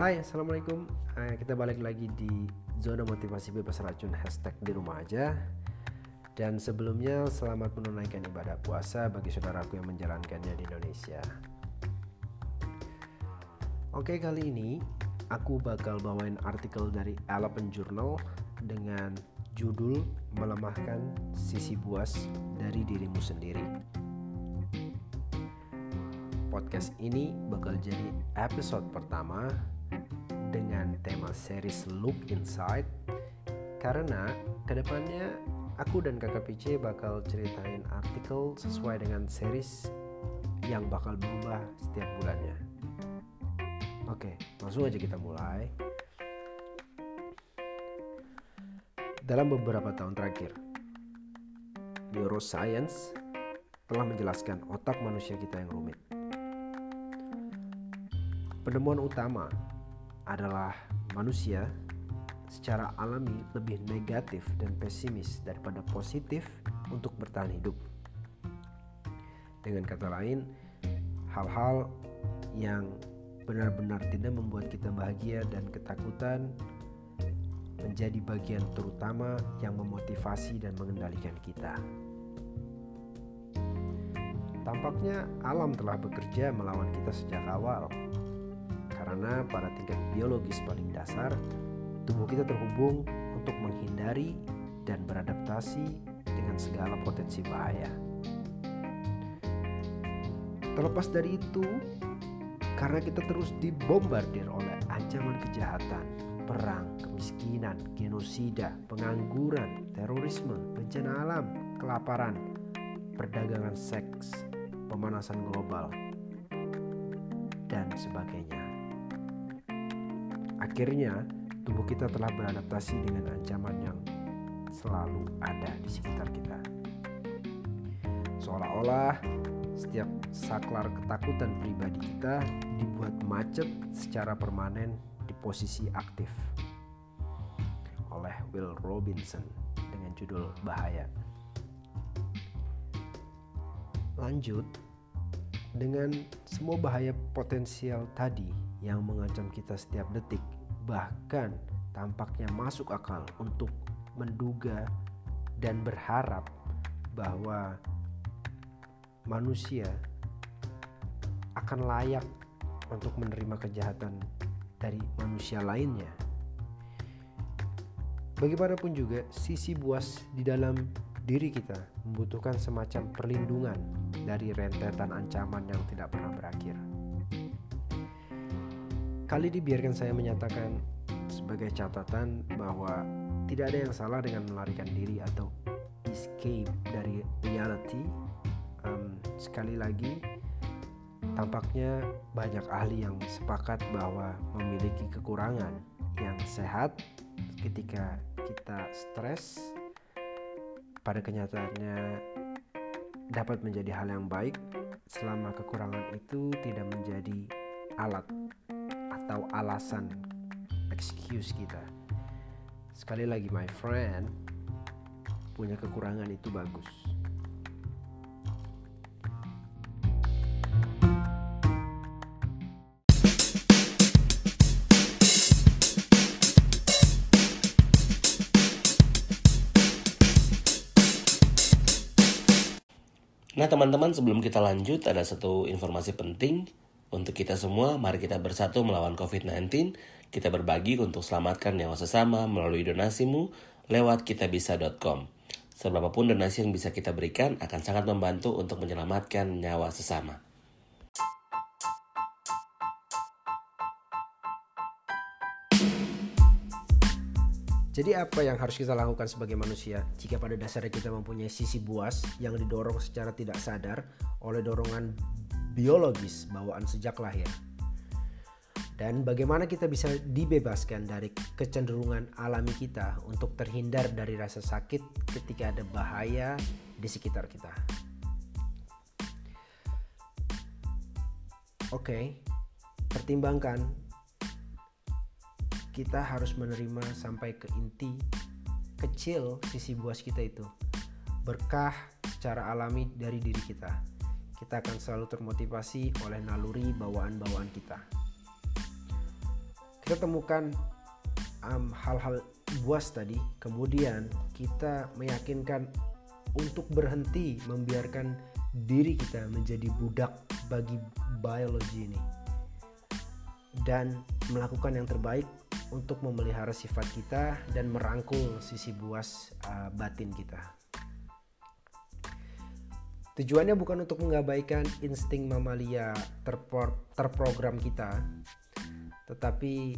Hai, Assalamualaikum. Eh, Kita balik lagi di Zona Motivasi Bebas Racun Hashtag di rumah aja. Dan sebelumnya selamat menunaikan ibadah puasa bagi saudaraku yang menjalankannya di Indonesia. Oke kali ini aku bakal bawain artikel dari Elephant Journal Dengan judul Melemahkan Sisi Buas dari Dirimu Sendiri. Podcast ini bakal jadi episode pertama dengan tema series Look Inside karena ke depannya aku dan kakak PC bakal ceritain artikel sesuai dengan series yang bakal berubah setiap bulannya. Oke, langsung aja kita mulai. Dalam beberapa tahun terakhir, neuroscience telah menjelaskan otak manusia kita yang rumit. Penemuan utama adalah manusia secara alami lebih negatif dan pesimis daripada positif untuk bertahan hidup. Dengan kata lain, hal-hal yang benar-benar tidak membuat kita bahagia dan ketakutan menjadi bagian terutama yang memotivasi dan mengendalikan kita. Tampaknya alam telah bekerja melawan kita sejak awal karena pada tingkat biologis paling dasar, tubuh kita terhubung untuk menghindari dan beradaptasi dengan segala potensi bahaya. Terlepas dari itu, karena kita terus dibombardir oleh ancaman kejahatan, perang, kemiskinan, genosida, pengangguran, terorisme, bencana alam, kelaparan, perdagangan seks, pemanasan global, dan sebagainya. Akhirnya, tubuh kita telah beradaptasi dengan ancaman yang selalu ada di sekitar kita. Seolah-olah setiap saklar ketakutan pribadi kita dibuat macet secara permanen di posisi aktif oleh Will Robinson dengan judul Bahaya. Lanjut, dengan semua bahaya potensial tadi yang mengancam kita setiap detik, bahkan tampaknya masuk akal untuk menduga dan berharap bahwa manusia akan layak untuk menerima kejahatan dari manusia lainnya. Bagaimanapun juga, sisi buas di dalam diri kita membutuhkan semacam perlindungan dari rentetan ancaman yang tidak pernah berakhir. Kali ini biarkan saya menyatakan sebagai catatan bahwa tidak ada yang salah dengan melarikan diri atau escape dari reality. Um, sekali lagi, tampaknya banyak ahli yang sepakat bahwa memiliki kekurangan yang sehat ketika kita stres pada kenyataannya dapat menjadi hal yang baik selama kekurangan itu tidak menjadi alat atau alasan excuse kita. Sekali lagi my friend, punya kekurangan itu bagus. Nah teman-teman sebelum kita lanjut ada satu informasi penting untuk kita semua, mari kita bersatu melawan COVID-19. Kita berbagi untuk selamatkan nyawa sesama melalui donasimu lewat kitabisa.com. Seberapapun donasi yang bisa kita berikan akan sangat membantu untuk menyelamatkan nyawa sesama. Jadi apa yang harus kita lakukan sebagai manusia jika pada dasarnya kita mempunyai sisi buas yang didorong secara tidak sadar oleh dorongan biologis bawaan sejak lahir. Dan bagaimana kita bisa dibebaskan dari kecenderungan alami kita untuk terhindar dari rasa sakit ketika ada bahaya di sekitar kita. Oke, pertimbangkan kita harus menerima sampai ke inti kecil sisi buas kita itu. Berkah secara alami dari diri kita kita akan selalu termotivasi oleh naluri bawaan-bawaan kita. kita temukan um, hal-hal buas tadi kemudian kita meyakinkan untuk berhenti membiarkan diri kita menjadi budak bagi biologi ini dan melakukan yang terbaik untuk memelihara sifat kita dan merangkul sisi buas uh, batin kita. Tujuannya bukan untuk mengabaikan insting mamalia terpro terprogram kita, tetapi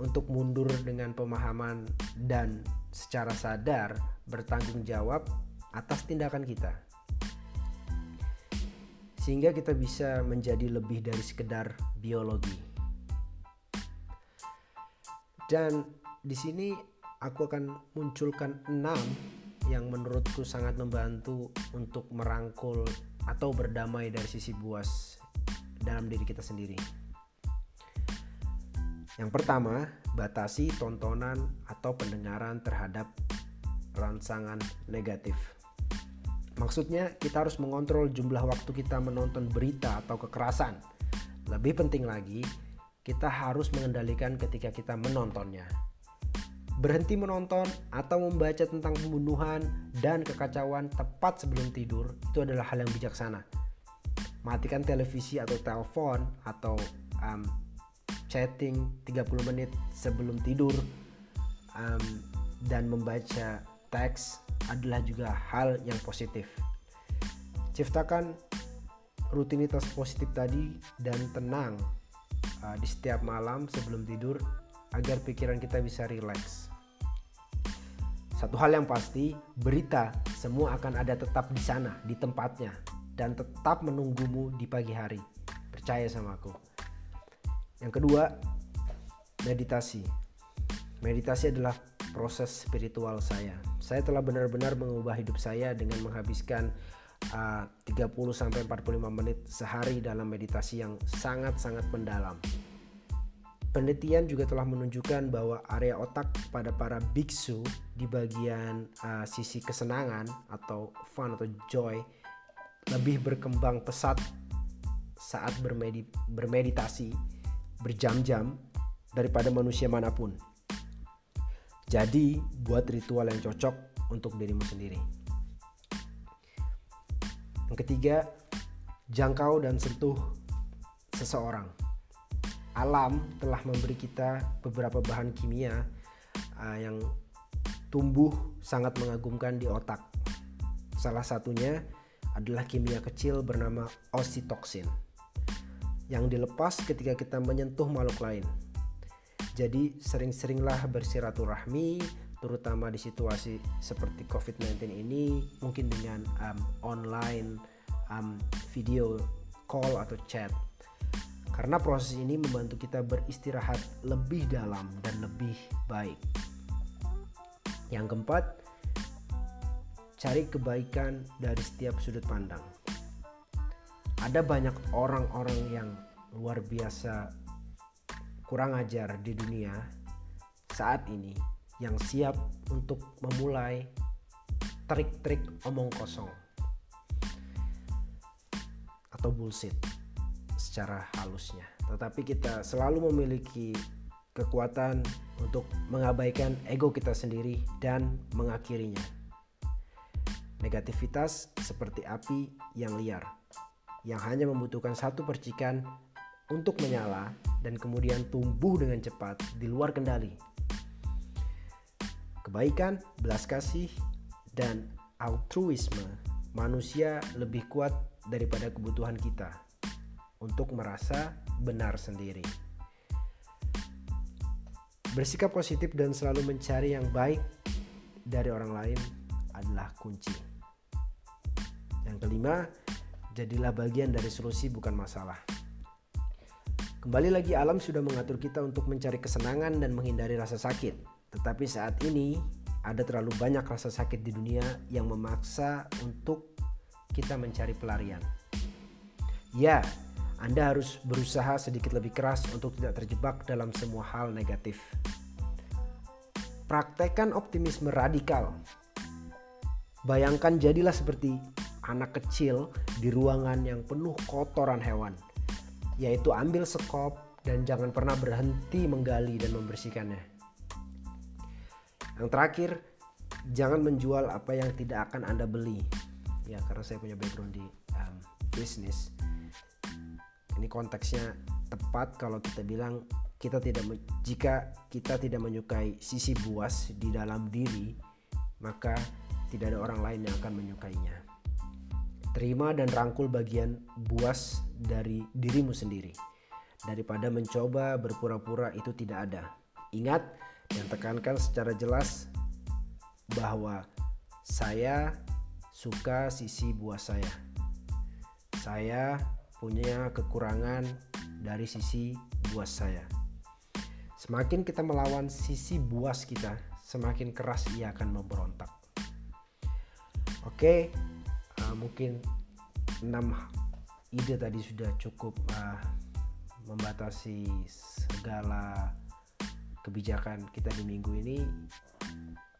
untuk mundur dengan pemahaman dan secara sadar bertanggung jawab atas tindakan kita. Sehingga kita bisa menjadi lebih dari sekedar biologi. Dan di sini aku akan munculkan enam yang menurutku sangat membantu untuk merangkul atau berdamai dari sisi buas dalam diri kita sendiri. Yang pertama, batasi tontonan atau pendengaran terhadap rangsangan negatif. Maksudnya, kita harus mengontrol jumlah waktu kita menonton berita atau kekerasan. Lebih penting lagi, kita harus mengendalikan ketika kita menontonnya. Berhenti menonton atau membaca tentang pembunuhan dan kekacauan tepat sebelum tidur itu adalah hal yang bijaksana. Matikan televisi atau telepon atau um, chatting 30 menit sebelum tidur um, dan membaca teks adalah juga hal yang positif. Ciptakan rutinitas positif tadi dan tenang uh, di setiap malam sebelum tidur agar pikiran kita bisa rileks. Satu hal yang pasti, berita semua akan ada tetap di sana, di tempatnya, dan tetap menunggumu di pagi hari. Percaya sama aku. Yang kedua, meditasi. Meditasi adalah proses spiritual saya. Saya telah benar-benar mengubah hidup saya dengan menghabiskan uh, 30 sampai 45 menit sehari dalam meditasi yang sangat-sangat mendalam. Penelitian juga telah menunjukkan bahwa area otak pada para biksu di bagian uh, sisi kesenangan atau fun atau joy lebih berkembang pesat saat bermedi bermeditasi berjam-jam daripada manusia mana pun. Jadi, buat ritual yang cocok untuk dirimu sendiri. Yang ketiga, jangkau dan sentuh seseorang. Alam telah memberi kita beberapa bahan kimia uh, yang tumbuh sangat mengagumkan di otak. Salah satunya adalah kimia kecil bernama oksitoksin yang dilepas ketika kita menyentuh makhluk lain. Jadi sering-seringlah bersiraturahmi terutama di situasi seperti COVID-19 ini mungkin dengan um, online um, video call atau chat. Karena proses ini membantu kita beristirahat lebih dalam dan lebih baik. Yang keempat, cari kebaikan dari setiap sudut pandang ada banyak orang-orang yang luar biasa kurang ajar di dunia saat ini yang siap untuk memulai trik-trik omong kosong atau bullshit secara halusnya. Tetapi kita selalu memiliki kekuatan untuk mengabaikan ego kita sendiri dan mengakhirinya. Negativitas seperti api yang liar yang hanya membutuhkan satu percikan untuk menyala dan kemudian tumbuh dengan cepat di luar kendali. Kebaikan, belas kasih, dan altruisme manusia lebih kuat daripada kebutuhan kita untuk merasa benar sendiri. Bersikap positif dan selalu mencari yang baik dari orang lain adalah kunci. Yang kelima, jadilah bagian dari solusi bukan masalah. Kembali lagi alam sudah mengatur kita untuk mencari kesenangan dan menghindari rasa sakit. Tetapi saat ini ada terlalu banyak rasa sakit di dunia yang memaksa untuk kita mencari pelarian. Ya, Anda harus berusaha sedikit lebih keras untuk tidak terjebak dalam semua hal negatif. Praktekkan optimisme radikal. Bayangkan jadilah seperti anak kecil di ruangan yang penuh kotoran hewan, yaitu ambil sekop dan jangan pernah berhenti menggali dan membersihkannya. Yang terakhir, jangan menjual apa yang tidak akan Anda beli. Ya, karena saya punya background di um, bisnis. Ini konteksnya tepat kalau kita bilang kita tidak jika kita tidak menyukai sisi buas di dalam diri, maka tidak ada orang lain yang akan menyukainya. Terima dan rangkul bagian buas dari dirimu sendiri daripada mencoba berpura-pura itu tidak ada. Ingat dan tekankan secara jelas bahwa saya suka sisi buas saya. Saya punya kekurangan dari sisi buas saya. Semakin kita melawan sisi buas kita, semakin keras ia akan memberontak. Oke, uh, mungkin 6 ide tadi sudah cukup uh, membatasi segala kebijakan kita di minggu ini.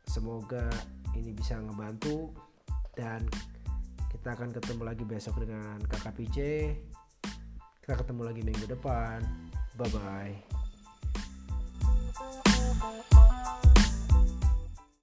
Semoga ini bisa ngebantu dan kita akan ketemu lagi besok dengan PJ. Kita ketemu lagi minggu depan. Bye bye.